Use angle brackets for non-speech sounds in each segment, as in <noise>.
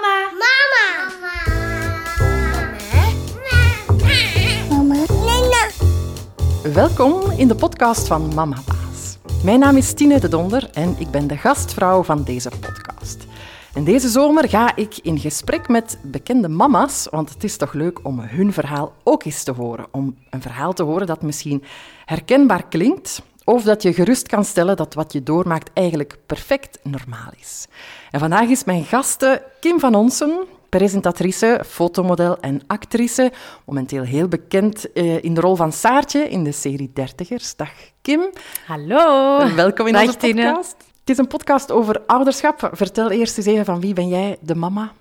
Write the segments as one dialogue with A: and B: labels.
A: Mama.
B: Mama. Mama.
C: Welkom in de podcast van Mama Baas. Mijn naam is Tine de Donder en ik ben de gastvrouw van deze podcast. En deze zomer ga ik in gesprek met bekende mama's, want het is toch leuk om hun verhaal ook eens te horen. Om een verhaal te horen dat misschien herkenbaar klinkt, of dat je gerust kan stellen dat wat je doormaakt eigenlijk perfect normaal is. En vandaag is mijn gaste Kim van Onsen, presentatrice, fotomodel en actrice. Momenteel heel bekend eh, in de rol van Saartje in de serie Dertigers. Dag Kim.
A: Hallo.
C: Welkom in
A: Dag,
C: onze
A: Tine.
C: podcast. Het is een podcast over ouderschap. Vertel eerst eens even van wie ben jij de mama?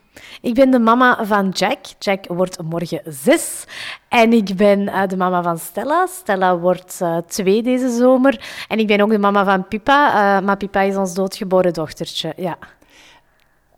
A: Ik ben de mama van Jack. Jack wordt morgen zes. En ik ben eh, de mama van Stella. Stella wordt eh, twee deze zomer. En ik ben ook de mama van Pipa. eh, maar Pipa is ons doodgeboren dochtertje. Ja.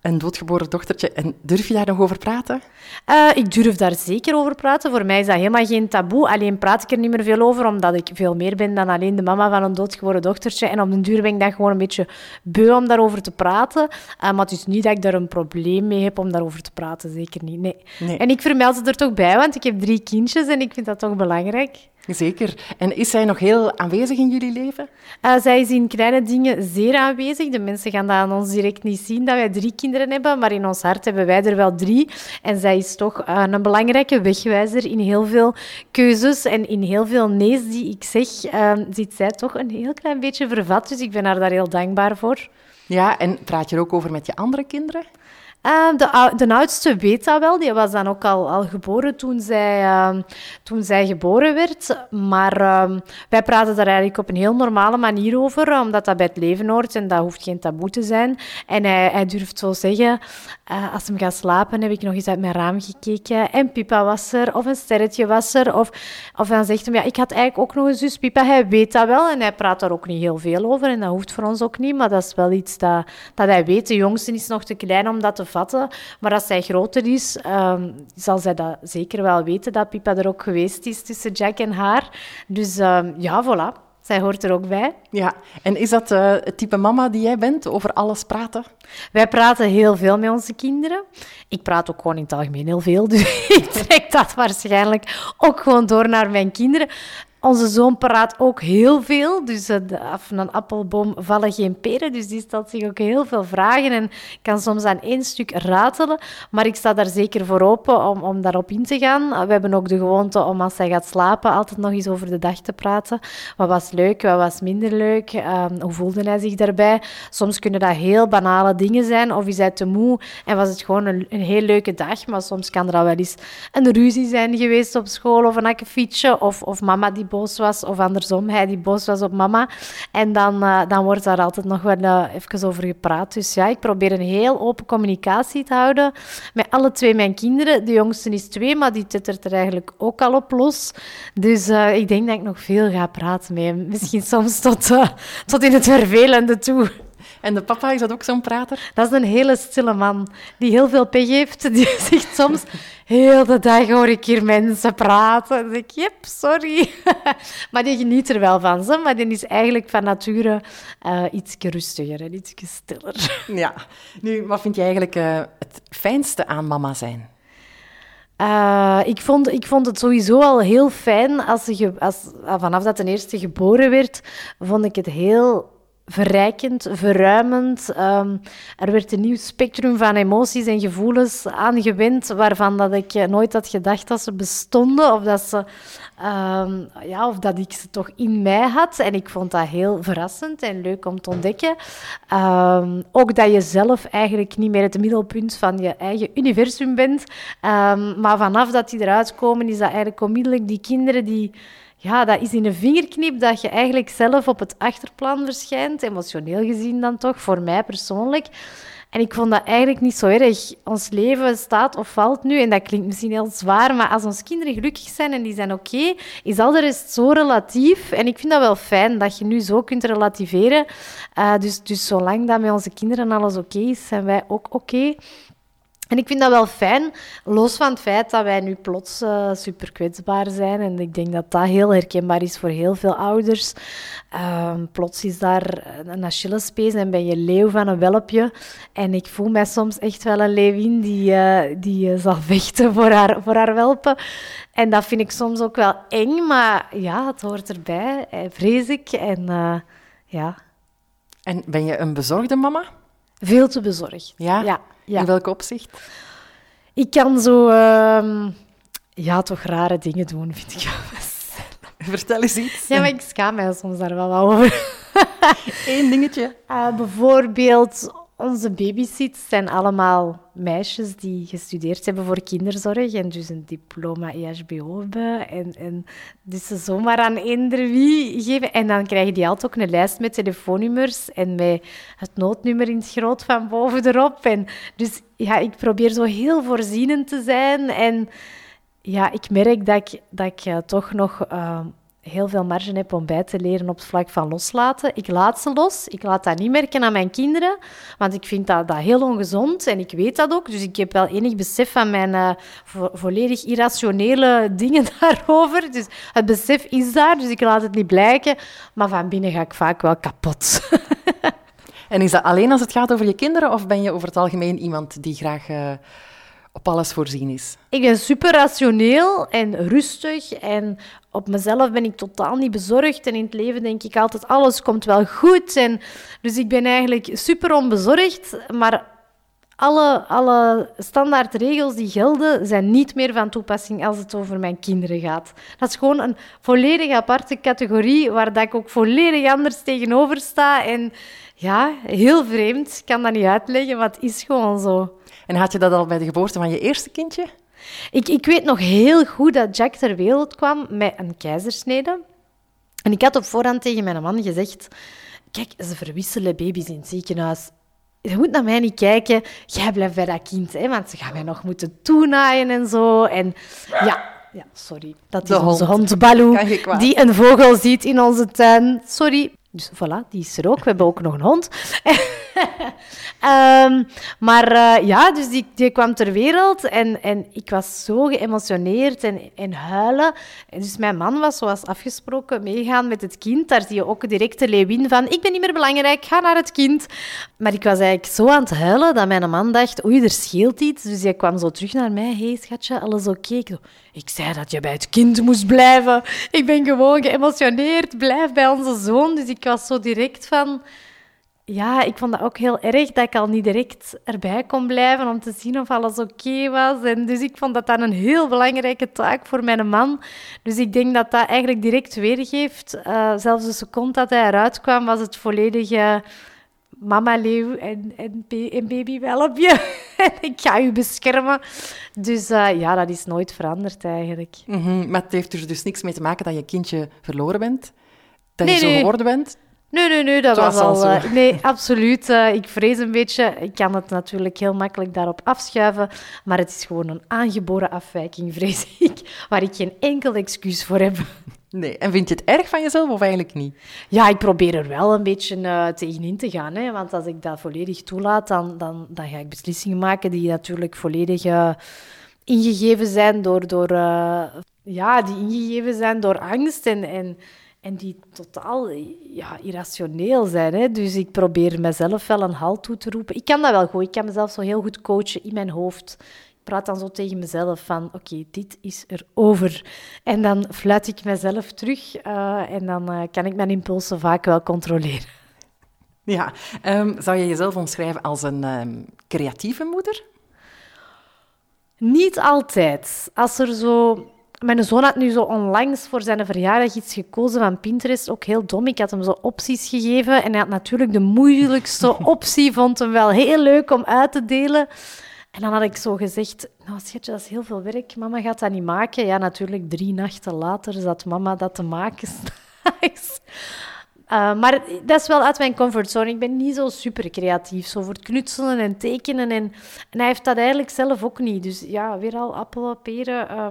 C: Een doodgeboren dochtertje. En durf je daar nog over praten?
A: Eh, ik durf daar zeker over praten. Voor mij is dat helemaal geen taboe. Alleen praat ik er niet meer veel over, omdat ik veel meer ben dan alleen de mama van een doodgeboren dochtertje. En op den duur ben ik dan gewoon een beetje beu om daarover te praten. Eh, maar het is niet dat ik daar een probleem mee heb om daarover te praten. Zeker niet, nee.
C: Nee.
A: En ik vermeld het er toch bij, want ik heb drie kindjes en ik vind dat toch belangrijk.
C: Zeker. En is zij nog heel aanwezig in jullie leven?
A: Eh, zij is in kleine dingen zeer aanwezig. De mensen gaan dat aan ons direct niet zien, dat wij drie kinderen hebben. Maar in ons hart hebben wij er wel drie. En zij is toch eh, een belangrijke wegwijzer in heel veel keuzes. En in heel veel nee's die ik zeg, eh, zit zij toch een heel klein beetje vervat. Dus ik ben haar daar heel dankbaar voor.
C: Ja, en praat je er ook over met je andere kinderen?
A: Eh, de, de oudste weet dat wel. Die was dan ook al, al geboren toen zij, eh, toen zij geboren werd. Maar eh, wij praten daar eigenlijk op een heel normale manier over, omdat dat bij het leven hoort en dat hoeft geen taboe te zijn. En hij, hij durft zo zeggen, eh, als hij gaat slapen, heb ik nog eens uit mijn raam gekeken en Pipa was er, of een sterretje was er. Of, of dan zegt hij, ja, ik had eigenlijk ook nog een zus, Pipa. Hij weet dat wel en hij praat daar ook niet heel veel over en dat hoeft voor ons ook niet, maar dat is wel iets dat, dat hij weet. De jongste is nog te klein om dat te vatten, maar als zij groter is, ehm, zal zij dat zeker wel weten, dat Pipa er ook geweest is tussen Jack en haar. Dus ehm, ja, voilà. Zij hoort er ook bij.
C: Ja. En is dat eh, het type mama die jij bent? Over alles praten?
A: Wij praten heel veel met onze kinderen. Ik praat ook gewoon in het algemeen heel veel, dus <laughs> ik trek dat waarschijnlijk ook gewoon door naar mijn kinderen. Onze zoon praat ook heel veel, dus eh, de- af een appelboom vallen geen peren. Dus die stelt zich ook heel veel vragen en kan soms aan één stuk ratelen. Maar ik sta daar zeker voor open om, om daarop in te gaan. Uh, We hebben ook de gewoonte om als hij gaat slapen altijd nog eens over de dag te praten. Wat was leuk, wat was minder leuk? Ehm, hoe voelde hij zich daarbij? Soms kunnen dat heel banale dingen zijn. Of is hij te moe en was het gewoon een, een heel leuke dag. Maar soms kan er al wel eens een ruzie zijn geweest op school of een akkefietje. Of, of mama die boos was of andersom, hij die boos was op mama. En dan, eh, dan wordt daar altijd nog wel eh, even over gepraat. Dus ja, ik probeer een heel open communicatie te houden met alle twee mijn kinderen. De jongste is twee, maar die tittert er eigenlijk ook al op los. Dus eh, ik denk dat ik nog veel ga praten met hem. Misschien soms tot, tot in het vervelende toe.
C: En de papa, is dat ook zo'n prater?
A: Dat is een hele stille man die heel veel pech heeft. Die <laughs> zegt soms, heel de dag hoor ik hier mensen praten. Dan zeg ik, yep, sorry. <laughs> maar die geniet er wel van. Zo. Maar die is eigenlijk van nature eh iets rustiger en iets stiller. <laughs>
C: Ja. Nu, wat vind je eigenlijk eh, het fijnste aan mama zijn?
A: Eh, ik, vond, ik vond het sowieso al heel fijn als ze ge- als, ah, vanaf dat ten eerste geboren werd, vond ik het heel verrijkend, verruimend. Ehm, er werd een nieuw spectrum van emoties en gevoelens aangewend waarvan dat ik eh, nooit had gedacht dat ze bestonden of dat, ze, ehm, ja, of dat ik ze toch in mij had. En ik vond dat heel verrassend en leuk om te ontdekken. Ehm, ook dat je zelf eigenlijk niet meer het middelpunt van je eigen universum bent. Maar vanaf dat die eruit komen, is dat eigenlijk onmiddellijk die kinderen die... Ja, dat is in een vingerknip dat je eigenlijk zelf op het achterplan verschijnt, emotioneel gezien dan toch, voor mij persoonlijk. En ik vond dat eigenlijk niet zo erg. Ons leven staat of valt nu, en dat klinkt misschien heel zwaar, maar als onze kinderen gelukkig zijn en die zijn oké, is al de rest zo relatief. En ik vind dat wel fijn dat je nu zo kunt relativeren. Eh, dus, dus zolang dat met onze kinderen alles oké is, zijn wij ook oké. En ik vind dat wel fijn, los van het feit dat wij nu plots uh, super kwetsbaar zijn. En ik denk dat dat heel herkenbaar is voor heel veel ouders. Uh, plots is daar een Achillespees en ben je leeuw van een welpje. En ik voel mij soms echt wel een leeuwin die, uh, die zal vechten voor haar, voor haar welpen. En dat vind ik soms ook wel eng, maar ja, het hoort erbij, vrees ik. En ja.
C: En ben je een bezorgde mama?
A: Veel te bezorgd.
C: Ja?
A: Ja. Ja.
C: In welk opzicht?
A: Ik kan zo, uh, ja, toch rare dingen doen, vind ik. <laughs>
C: Vertel eens iets.
A: Ja, maar ik schaam mij soms daar wel over. <laughs>
C: Eén dingetje.
A: Uh, bijvoorbeeld, onze babysits zijn allemaal meisjes die gestudeerd hebben voor kinderzorg en dus een diploma EHBO hebben. En, en dus ze zomaar aan eender wie geven. En dan krijgen die altijd ook een lijst met telefoonnummers en met het noodnummer in het groot van boven erop. En dus ja, ik probeer zo heel voorzienend te zijn. En ja, ik merk dat ik, dat ik uh, toch nog... Uh, heel veel marge heb om bij te leren op het vlak van loslaten. Ik laat ze los. Ik laat dat niet merken aan mijn kinderen, want ik vind dat, dat heel ongezond en ik weet dat ook. Dus ik heb wel enig besef van mijn vo volledig irrationele <laughs> dingen daarover. Dus het besef is daar, dus ik laat het niet blijken. Maar van binnen ga ik vaak wel kapot. <laughs>
C: en is dat alleen als het gaat over je kinderen of ben je over het algemeen iemand die graag... Uh op alles voorzien is?
A: Ik ben super rationeel en rustig en op mezelf ben ik totaal niet bezorgd. En in het leven denk ik altijd, alles komt wel goed. En dus ik ben eigenlijk super onbezorgd, maar alle, alle standaardregels die gelden, zijn niet meer van toepassing als het over mijn kinderen gaat. Dat is gewoon een volledig aparte categorie waar dat ik ook volledig anders tegenover sta. En ja, heel vreemd. Ik kan dat niet uitleggen, maar het is gewoon zo.
C: En had je dat al bij de geboorte van je eerste kindje?
A: Ik, ik weet nog heel goed dat Jack ter wereld kwam met een keizersnede. En ik had op voorhand tegen mijn man gezegd... Kijk, ze verwisselen baby's in het ziekenhuis. Je moet naar mij niet kijken. Jij blijft bij dat kind, hè, want ze gaan mij nog moeten toenaaien en zo. En ja, ja sorry. Dat is onze hond Baloo, die een vogel ziet in onze tuin. Sorry. Dus voilà, die is er ook. We hebben ook nog een hond. um, <laughs> maar uh, ja, dus die, die kwam ter wereld en, en ik was zo geëmotioneerd en, en huilen. En dus mijn man was zoals afgesproken meegaan met het kind. Daar zie je ook direct de leeuwin van, ik ben niet meer belangrijk, ga naar het kind. Maar ik was eigenlijk zo aan het huilen dat mijn man dacht, oei, er scheelt iets. Dus hij kwam zo terug naar mij, hé hey, schatje, alles oké? Okay? Ik zei dat je bij het kind moest blijven. Ik ben gewoon geëmotioneerd. Blijf bij onze zoon. Dus ik was zo direct van... Ja, ik vond dat ook heel erg dat ik al niet direct erbij kon blijven om te zien of alles oké was. En dus ik vond dat dan een heel belangrijke taak voor mijn man. Dus ik denk dat dat eigenlijk direct weergeeft. Uh, zelfs de seconde dat hij eruit kwam, was het volledige mama leeuw en, en, en baby welpje. <laughs> ik ga u beschermen. Dus uh, ja, dat is nooit veranderd eigenlijk.
C: -hmm. Maar het heeft er dus niks mee te maken dat je kindje verloren bent? Dat nee, je zo geworden bent?
A: Nee, nee, nee, dat was, was al... Uh, nee, absoluut. Uh, ik vrees een beetje... Ik kan het natuurlijk heel makkelijk daarop afschuiven, maar het is gewoon een aangeboren afwijking, <laughs> vrees ik, waar ik geen enkel excuus voor heb.
C: Nee, en vind je het erg van jezelf of eigenlijk niet?
A: Ja, ik probeer er wel een beetje uh, tegenin te gaan. Hè? Want als ik dat volledig toelaat, dan, dan, dan ga ik beslissingen maken die natuurlijk volledig ingegeven zijn door... door ja, die ingegeven zijn door angst en... en en die totaal ja, irrationeel zijn. Hè? Dus ik probeer mezelf wel een halt toe te roepen. Ik kan dat wel goed. Ik kan mezelf zo heel goed coachen in mijn hoofd praat dan zo tegen mezelf van, oké, dit is er over. En dan fluit ik mezelf terug uh, en dan uh, kan ik mijn impulsen vaak wel controleren.
C: Ja, um, zou je jezelf omschrijven als een um, creatieve moeder?
A: Niet altijd. Als er zo... Mijn zoon had nu zo onlangs voor zijn verjaardag iets gekozen van Pinterest. Ook heel dom. Ik had hem zo opties gegeven. En hij had natuurlijk de moeilijkste <laughs> optie. Vond hem wel heel leuk om uit te delen. En dan had ik zo gezegd, nou schatje, dat is heel veel werk. Mama gaat dat niet maken. Ja, natuurlijk drie nachten later zat mama dat te maken. <laughs> uh, maar dat is wel uit mijn comfortzone. Ik ben niet zo super creatief, zo voor het knutselen en tekenen. En, en hij heeft dat eigenlijk zelf ook niet. Dus ja, weer al appelen, peren. Uh,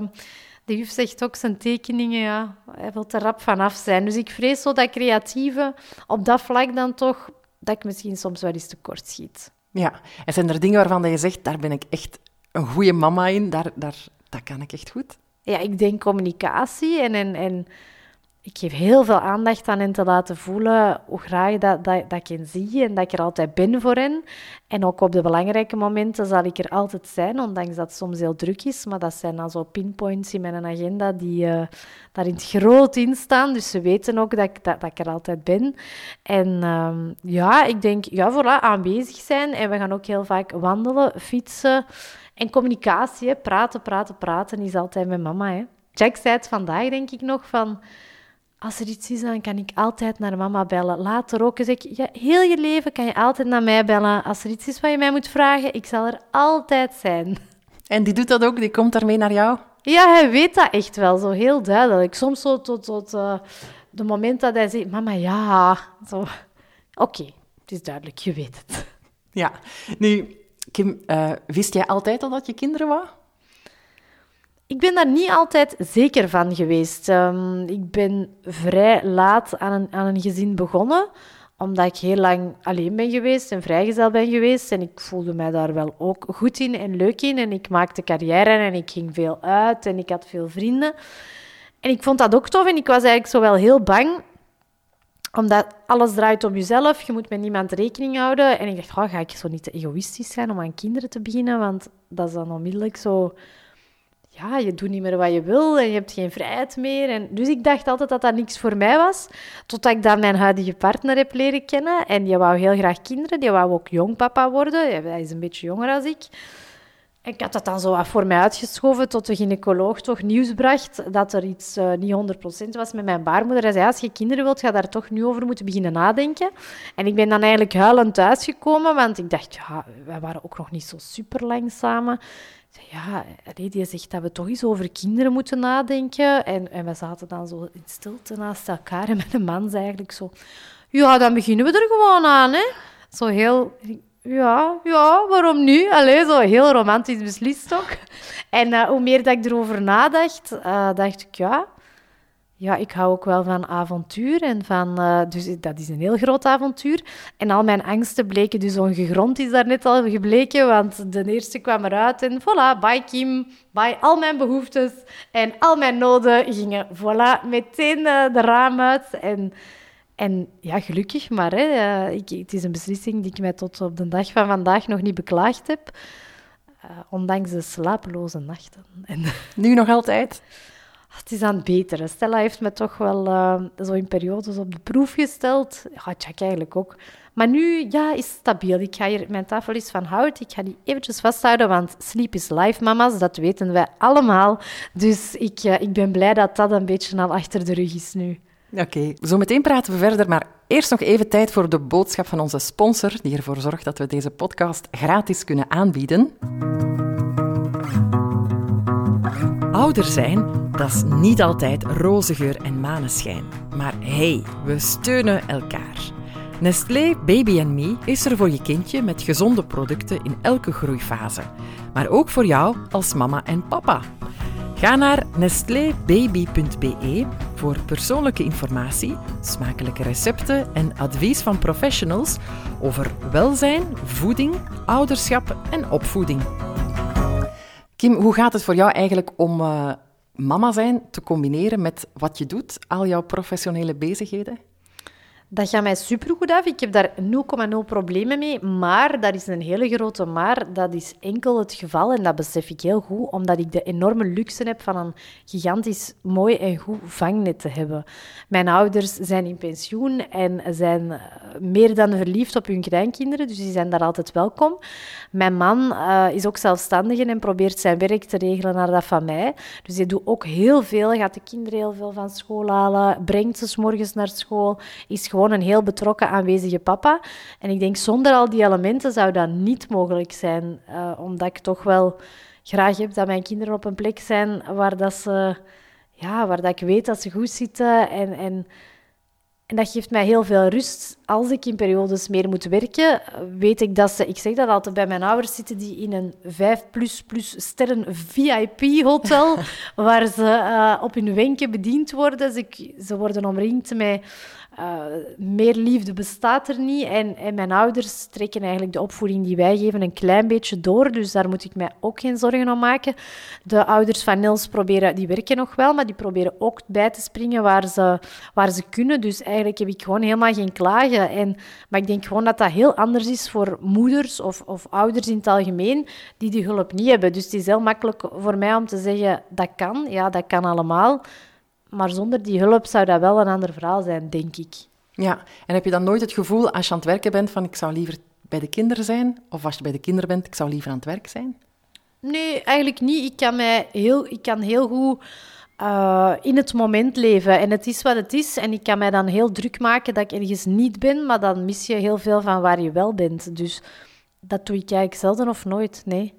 A: de juf zegt ook zijn tekeningen, ja, hij wil er rap vanaf zijn. Dus ik vrees zo dat creatieve op dat vlak dan toch, dat ik misschien soms wel eens tekort schiet.
C: Ja, en zijn er dingen waarvan je zegt, daar ben ik echt een goede mama in? Daar, daar, dat kan ik echt goed.
A: Ja, ik denk communicatie en, en, en ik geef heel veel aandacht aan hen te laten voelen hoe graag dat, dat, dat ik hen zie en dat ik er altijd ben voor hen. En ook op de belangrijke momenten zal ik er altijd zijn, ondanks dat het soms heel druk is. Maar dat zijn dan zo pinpoints in mijn agenda die uh, daar in het groot in staan. Dus ze weten ook dat ik, dat, dat ik er altijd ben. En um, ja, ik denk, ja, voilà, aanwezig zijn. En we gaan ook heel vaak wandelen, fietsen. En communicatie, praten, praten, praten is altijd met mama. Hè. Jack zei het vandaag, denk ik nog, van als er iets is, dan kan ik altijd naar mama bellen. Later ook. Zeg ik, ja, heel je leven kan je altijd naar mij bellen. Als er iets is wat je mij moet vragen, ik zal er altijd zijn.
C: En die doet dat ook? Die komt daarmee naar jou?
A: Ja, hij weet dat echt wel, zo heel duidelijk. Soms zo tot, tot uh, de moment dat hij zegt, mama, ja. Zo, oké, het is duidelijk, je weet het.
C: Ja, nu, Kim, uh, wist jij altijd al dat je kinderen wou?
A: Ik ben daar niet altijd zeker van geweest. Um, ik ben vrij laat aan een, aan een gezin begonnen, omdat ik heel lang alleen ben geweest en vrijgezel ben geweest. En ik voelde mij daar wel ook goed in en leuk in. En ik maakte carrière en ik ging veel uit en ik had veel vrienden. En ik vond dat ook tof en ik was eigenlijk zo wel heel bang omdat alles draait om jezelf, je moet met niemand rekening houden. En ik dacht, oh, ga ik zo niet te egoïstisch zijn om aan kinderen te beginnen? Want dat is dan onmiddellijk zo ja, je doet niet meer wat je wil en je hebt geen vrijheid meer. En dus ik dacht altijd dat dat niks voor mij was. Totdat ik dan mijn huidige partner heb leren kennen. En die wou heel graag kinderen. Die wou ook jong papa worden. Hij is een beetje jonger als ik. En ik had dat dan zo wat voor mij uitgeschoven tot de gynaecoloog toch nieuws bracht dat er iets uh, niet 100% was met mijn baarmoeder. Hij zei, als je kinderen wilt, ga daar toch nu over moeten beginnen nadenken. En ik ben dan eigenlijk huilend thuisgekomen, want ik dacht, ja, wij waren ook nog niet zo super lang samen ja, die zegt dat we toch eens over kinderen moeten nadenken. En, en we zaten dan zo in stilte naast elkaar. En mijn man zei eigenlijk zo... Ja, dan beginnen we er gewoon aan, hè. Zo heel... Ja, ja, waarom nu? Allee, zo heel romantisch beslist ook. En uh, hoe meer dat ik erover nadacht, uh, dacht ik, ja... Ja, ik hou ook wel van avontuur. En van, uh, dus dat is een heel groot avontuur. En al mijn angsten bleken dus ongegrond, is daar net al gebleken. Want de eerste kwam eruit en voilà, bye Kim, bye al mijn behoeftes. En al mijn noden gingen voilà, meteen uh, de raam uit. En, en ja, gelukkig maar. Hè, uh, ik, het is een beslissing die ik mij tot op de dag van vandaag nog niet beklaagd heb. ondanks de slapeloze nachten. En,
C: nu nog altijd?
A: Het is aan het beteren. Stella heeft me toch wel uh, zo in periodes op de proef gesteld. Ja, Jack eigenlijk ook. Maar nu, ja, is stabiel. Ik ga hier, mijn tafel is van hout. Ik ga die eventjes vasthouden, want sleep is life, mama's. Dat weten wij allemaal. Dus ik, uh, ik ben blij dat dat een beetje al achter de rug is nu.
C: Oké, okay, zo meteen praten we verder, maar eerst nog even tijd voor de boodschap van onze sponsor, die ervoor zorgt dat we deze podcast gratis kunnen aanbieden. Ouder zijn dat is niet altijd roze geur en maneschijn. Maar hey, we steunen elkaar. Nestlé Baby Me is er voor je kindje met gezonde producten in elke groeifase. Maar ook voor jou als mama en papa. Ga naar nestlébaby.be voor persoonlijke informatie, smakelijke recepten en advies van professionals over welzijn, voeding, ouderschap en opvoeding. Kim, hoe gaat het voor jou eigenlijk om uh, mama zijn te combineren met wat je doet, al jouw professionele bezigheden?
A: Dat gaat mij supergoed af. Ik heb daar 0,0 problemen mee. Maar, dat is een hele grote maar, dat is enkel het geval, en dat besef ik heel goed, omdat ik de enorme luxe heb van een gigantisch mooi en goed vangnet te hebben. Mijn ouders zijn in pensioen en zijn eh, meer dan verliefd op hun kleinkinderen, dus die zijn daar altijd welkom. Mijn man uh, is ook zelfstandig en probeert zijn werk te regelen naar dat van mij. Dus hij doet ook heel veel, gaat de kinderen heel veel van school halen, brengt ze s morgens naar school, is gewoon gewoon een heel betrokken, aanwezige papa. En ik denk, zonder al die elementen zou dat niet mogelijk zijn. Uh, omdat ik toch wel graag heb dat mijn kinderen op een plek zijn waar, dat ze, ja, waar dat ik weet dat ze goed zitten. En, en En dat geeft mij heel veel rust. Als ik in periodes meer moet werken, weet ik dat ze... Ik zeg dat altijd bij mijn ouders zitten die in een 5 plus plus sterren VIP-hotel, <laughs> waar ze uh, op hun wenken bediend worden. Ze, ze worden omringd met uh, meer liefde bestaat er niet. En, en, mijn ouders trekken eigenlijk de opvoeding die wij geven een klein beetje door. Dus daar moet ik mij ook geen zorgen om maken. De ouders van Niels proberen, die werken nog wel, maar die proberen ook bij te springen waar ze, waar ze kunnen. Dus eigenlijk heb ik gewoon helemaal geen klagen. En, maar ik denk gewoon dat dat heel anders is voor moeders of, of ouders in het algemeen die die hulp niet hebben. Dus het is heel makkelijk voor mij om te zeggen, dat kan. Ja, dat kan allemaal. Maar zonder die hulp zou dat wel een ander verhaal zijn, denk ik.
C: Ja, en heb je dan nooit het gevoel als je aan het werken bent van ik zou liever bij de kinderen zijn? Of als je bij de kinderen bent, ik zou liever aan het werk zijn?
A: Nee, eigenlijk niet. Ik kan, mij heel, ik kan heel goed uh, in het moment leven. En het is wat het is. En ik kan mij dan heel druk maken dat ik ergens niet ben, maar dan mis je heel veel van waar je wel bent. Dus dat doe ik eigenlijk zelden of nooit, nee.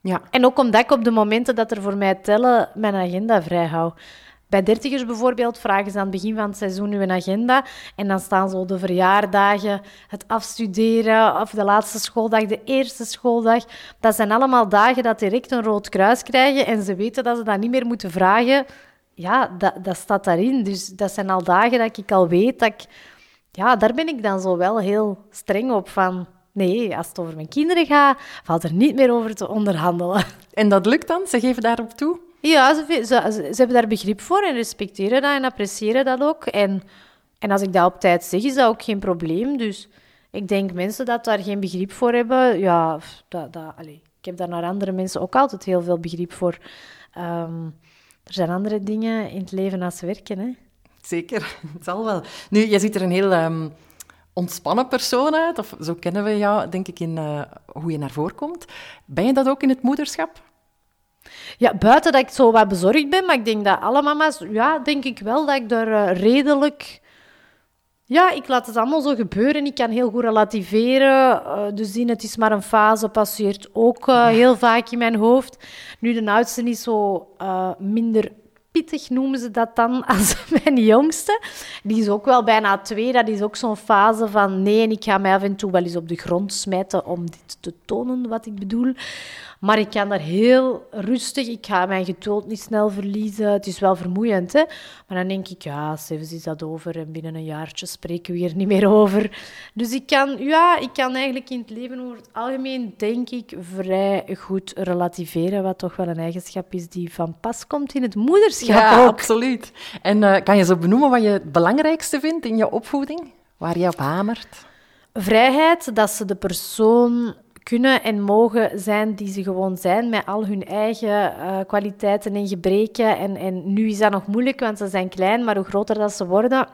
A: Ja. En ook omdat ik op de momenten dat er voor mij tellen, mijn agenda vrij hou. Bij dertigers bijvoorbeeld vragen ze aan het begin van het seizoen een agenda. En dan staan zo de verjaardagen, het afstuderen of de laatste schooldag, de eerste schooldag. Dat zijn allemaal dagen dat direct een rood kruis krijgen. En ze weten dat ze dat niet meer moeten vragen. Ja, dat, dat staat daarin. Dus dat zijn al dagen dat ik al weet dat ik... Ja, daar ben ik dan zo wel heel streng op van... Nee, als het over mijn kinderen gaat, valt er niet meer over te onderhandelen.
C: En dat lukt dan? Ze geven daarop toe?
A: Ja, ze, ze, hebben daar begrip voor en respecteren dat en appreciëren dat ook. En, en als ik dat op tijd zeg, is dat ook geen probleem. Dus ik denk mensen dat daar geen begrip voor hebben, ja, dat, dat, ik heb daar naar andere mensen ook altijd heel veel begrip voor. Um, er zijn andere dingen in het leven als werken, hè.
C: Zeker, <laughs> het zal wel. Nu, je ziet er een heel um, ontspannen persoon uit, of zo kennen we jou, denk ik, in uh, hoe je naar voren komt. Ben je dat ook in het moederschap?
A: Ja, buiten dat ik zo wat bezorgd ben, maar ik denk dat alle mama's, ja, denk ik wel dat ik daar uh, redelijk. Ja, ik laat het allemaal zo gebeuren. Ik kan heel goed relativeren. Uh, dus zien, het is maar een fase, passeert ook uh, heel vaak in mijn hoofd. Nu, de oudste is zo minder pittig, noemen ze dat dan, <laughs> als mijn jongste. Die is ook wel bijna twee. Dat is ook zo'n fase van nee, en ik ga mij af en toe wel eens op de grond smijten om dit te tonen, wat ik bedoel. Maar ik kan daar heel rustig, ik ga mijn geduld niet snel verliezen. Het is wel vermoeiend, hè. Maar dan denk ik, ja, zelfs is dat over en binnen een jaartje spreken we hier niet meer over. Dus ik kan, ja, ik kan eigenlijk in het leven over het algemeen, denk ik, vrij goed relativeren. Wat toch wel een eigenschap is die van pas komt in het moederschap
C: Ja, absoluut. En uh, kan je zo benoemen wat je het belangrijkste vindt in je opvoeding? Waar je op hamert?
A: Vrijheid, dat ze de persoon kunnen en mogen zijn die ze gewoon zijn, met al hun eigen uh, kwaliteiten en gebreken. En, en nu is dat nog moeilijk, want ze zijn klein, maar hoe groter dat ze worden,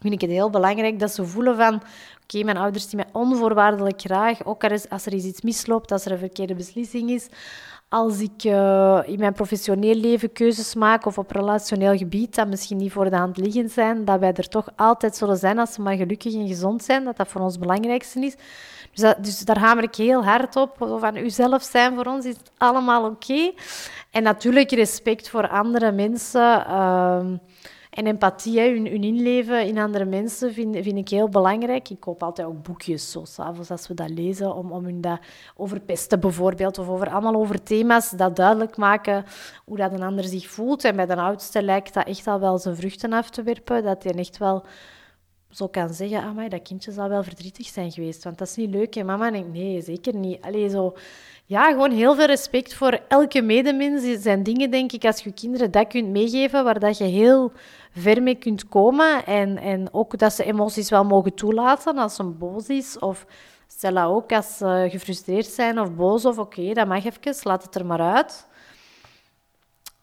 A: vind ik het heel belangrijk dat ze voelen van... Oké, mijn ouders die mij onvoorwaardelijk graag, ook als er iets misloopt, als er een verkeerde beslissing is, als ik uh, in mijn professioneel leven keuzes maak of op relationeel gebied, dat misschien niet voor de hand liggend zijn, dat wij er toch altijd zullen zijn als ze maar gelukkig en gezond zijn, dat dat voor ons het belangrijkste is. Dus, dat, dus daar hamer ik heel hard op. Van uzelf zijn voor ons is het allemaal oké. En natuurlijk respect voor andere mensen. Ehm, en empathie, hun, inleven in andere mensen, vind, vind ik heel belangrijk. Ik koop altijd ook boekjes, zo s'avonds als we dat lezen, om, om hun dat over pesten bijvoorbeeld, of over allemaal over thema's, dat duidelijk maken hoe dat een ander zich voelt. En bij de oudste lijkt dat echt al wel zijn vruchten af te werpen, dat hij echt wel zo kan zeggen, ah, dat kindje zal wel verdrietig zijn geweest, want dat is niet leuk. En mama denkt, nee, zeker niet. Allee, zo, ja, gewoon heel veel respect voor elke medemens. Zijn dingen, denk ik, als je kinderen dat kunt meegeven, waar dat je heel ver mee kunt komen. En, en ook dat ze emoties wel mogen toelaten als ze boos is. Of stel dat ook als ze gefrustreerd zijn of boos. Of oké, dat mag even, laat het er maar uit.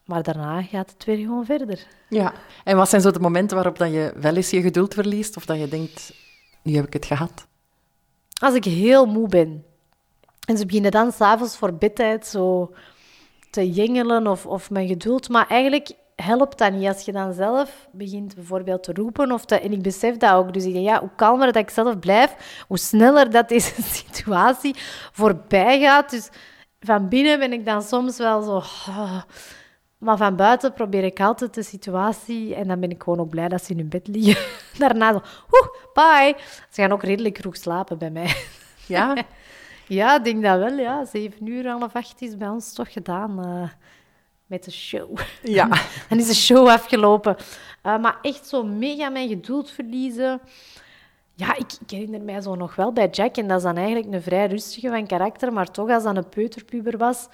A: Maar daarna gaat het weer gewoon verder.
C: Ja, en wat zijn zo de momenten waarop dat je wel eens je geduld verliest of dat je denkt, nu heb ik het gehad?
A: Als ik heel moe ben. En ze beginnen dan s'avonds voor bedtijd zo te jengelen of, of mijn geduld. Maar eigenlijk helpt dat niet als je dan zelf begint bijvoorbeeld te roepen. Of te, en ik besef dat ook. Dus ik denk, ja, hoe kalmer dat ik zelf blijf, hoe sneller dat deze <laughs> situatie voorbij gaat. Dus van binnen ben ik dan soms wel zo... Maar van buiten probeer ik altijd de situatie en dan ben ik gewoon ook blij dat ze in hun bed liggen. <laughs> Daarna zo, oeh, bye. Ze gaan ook redelijk vroeg slapen bij mij. <laughs>
C: Ja?
A: Ja, ik denk dat wel, ja. Zeven uur, half acht is bij ons toch gedaan eh, met de show. <laughs>
C: Ja.
A: Dan is de show afgelopen. Eh, maar echt zo mega mijn geduld verliezen. Ja, ik, ik herinner mij zo nog wel bij Jack. En dat is dan eigenlijk een vrij rustige van karakter. Maar toch, als dat een peuterpuber was...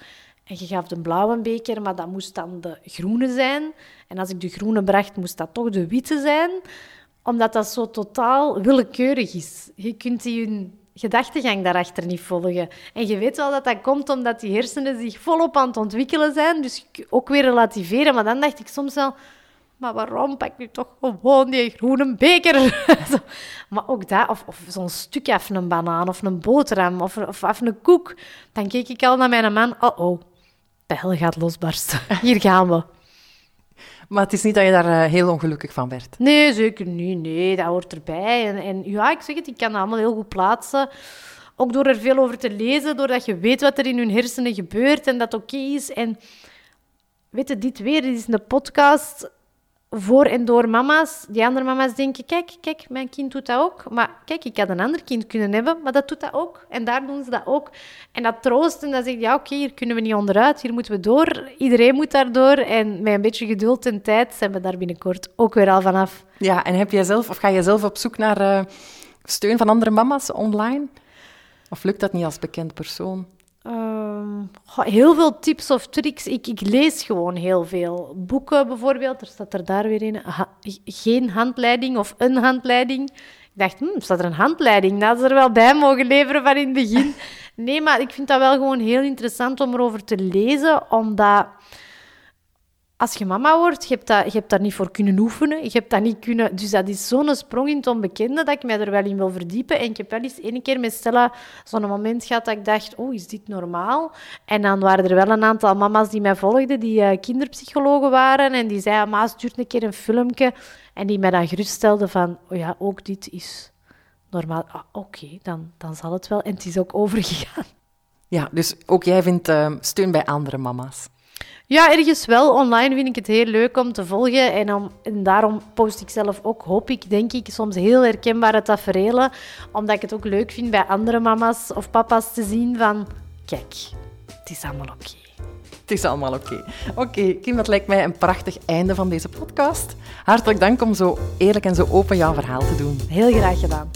A: En je gaf de blauwe beker, maar dat moest dan de groene zijn. En als ik de groene bracht, moest dat toch de witte zijn. Omdat dat zo totaal willekeurig is. Je kunt die hun gedachtegang daarachter niet volgen. En je weet wel dat dat komt omdat die hersenen zich volop aan het ontwikkelen zijn. Dus ook weer relativeren. Maar dan dacht ik soms wel... Maar waarom pak ik toch gewoon die groene beker? <laughs> Maar ook dat, of, of zo'n stuk af een banaan of een boterham of, of af een koek. Dan keek ik al naar mijn man. Oh hel gaat losbarsten. <laughs> Hier gaan we.
C: Maar het is niet dat je daar eh, heel ongelukkig van werd.
A: Nee, zeker niet. Nee, dat hoort erbij. En, en ja, ik zeg het, ik kan dat allemaal heel goed plaatsen. Ook door er veel over te lezen, doordat je weet wat er in hun hersenen gebeurt en dat oké is. En weet je, dit weer, dit is een podcast voor en door mama's. Die andere mama's denken, kijk, kijk, mijn kind doet dat ook. Maar kijk, ik had een ander kind kunnen hebben, maar dat doet dat ook. En daar doen ze dat ook. En dat troost en dat zegt, ja, oké, hier kunnen we niet onderuit, hier moeten we door. Iedereen moet daardoor. En met een beetje geduld en tijd zijn we daar binnenkort ook weer al vanaf.
C: Ja, en heb jij zelf, of ga je zelf op zoek naar eh, steun van andere mama's online? Of lukt dat niet als bekend persoon?
A: Ehm, heel veel tips of tricks. Ik, ik lees gewoon heel veel. Boeken bijvoorbeeld, er staat er daar weer in. Geen handleiding of een handleiding. Ik dacht, hm, staat er een handleiding? Dat ze er wel bij mogen leveren van in het begin. Nee, maar ik vind dat wel gewoon heel interessant om erover te lezen, omdat als je mama wordt, je hebt, dat, je hebt daar niet voor kunnen oefenen. Je hebt dat niet kunnen... Dus dat is zo'n sprong in het onbekende dat ik mij er wel in wil verdiepen. En ik heb wel eens één keer met Stella zo'n moment gehad dat ik dacht, oh, is dit normaal? En dan waren er wel een aantal mama's die mij volgden, die eh, kinderpsychologen waren. En die zeiden, ma, stuur een keer een filmpje. En die mij dan geruststelden van, oh ja, ook dit is normaal. Ah, Oké, dan, dan zal het wel. En het is ook overgegaan.
C: Ja, dus ook jij vindt eh, steun bij andere mama's.
A: Ja, ergens wel. Online vind ik het heel leuk om te volgen. En, om, en daarom post ik zelf ook, hoop ik, denk ik, soms heel herkenbare tafereelen. Omdat ik het ook leuk vind bij andere mama's of papa's te zien van... Kijk, het is allemaal oké.
C: Het is allemaal oké. Oké, Kim, dat lijkt mij een prachtig einde van deze podcast. Hartelijk dank om zo eerlijk en zo open jouw verhaal te doen.
A: Heel graag gedaan.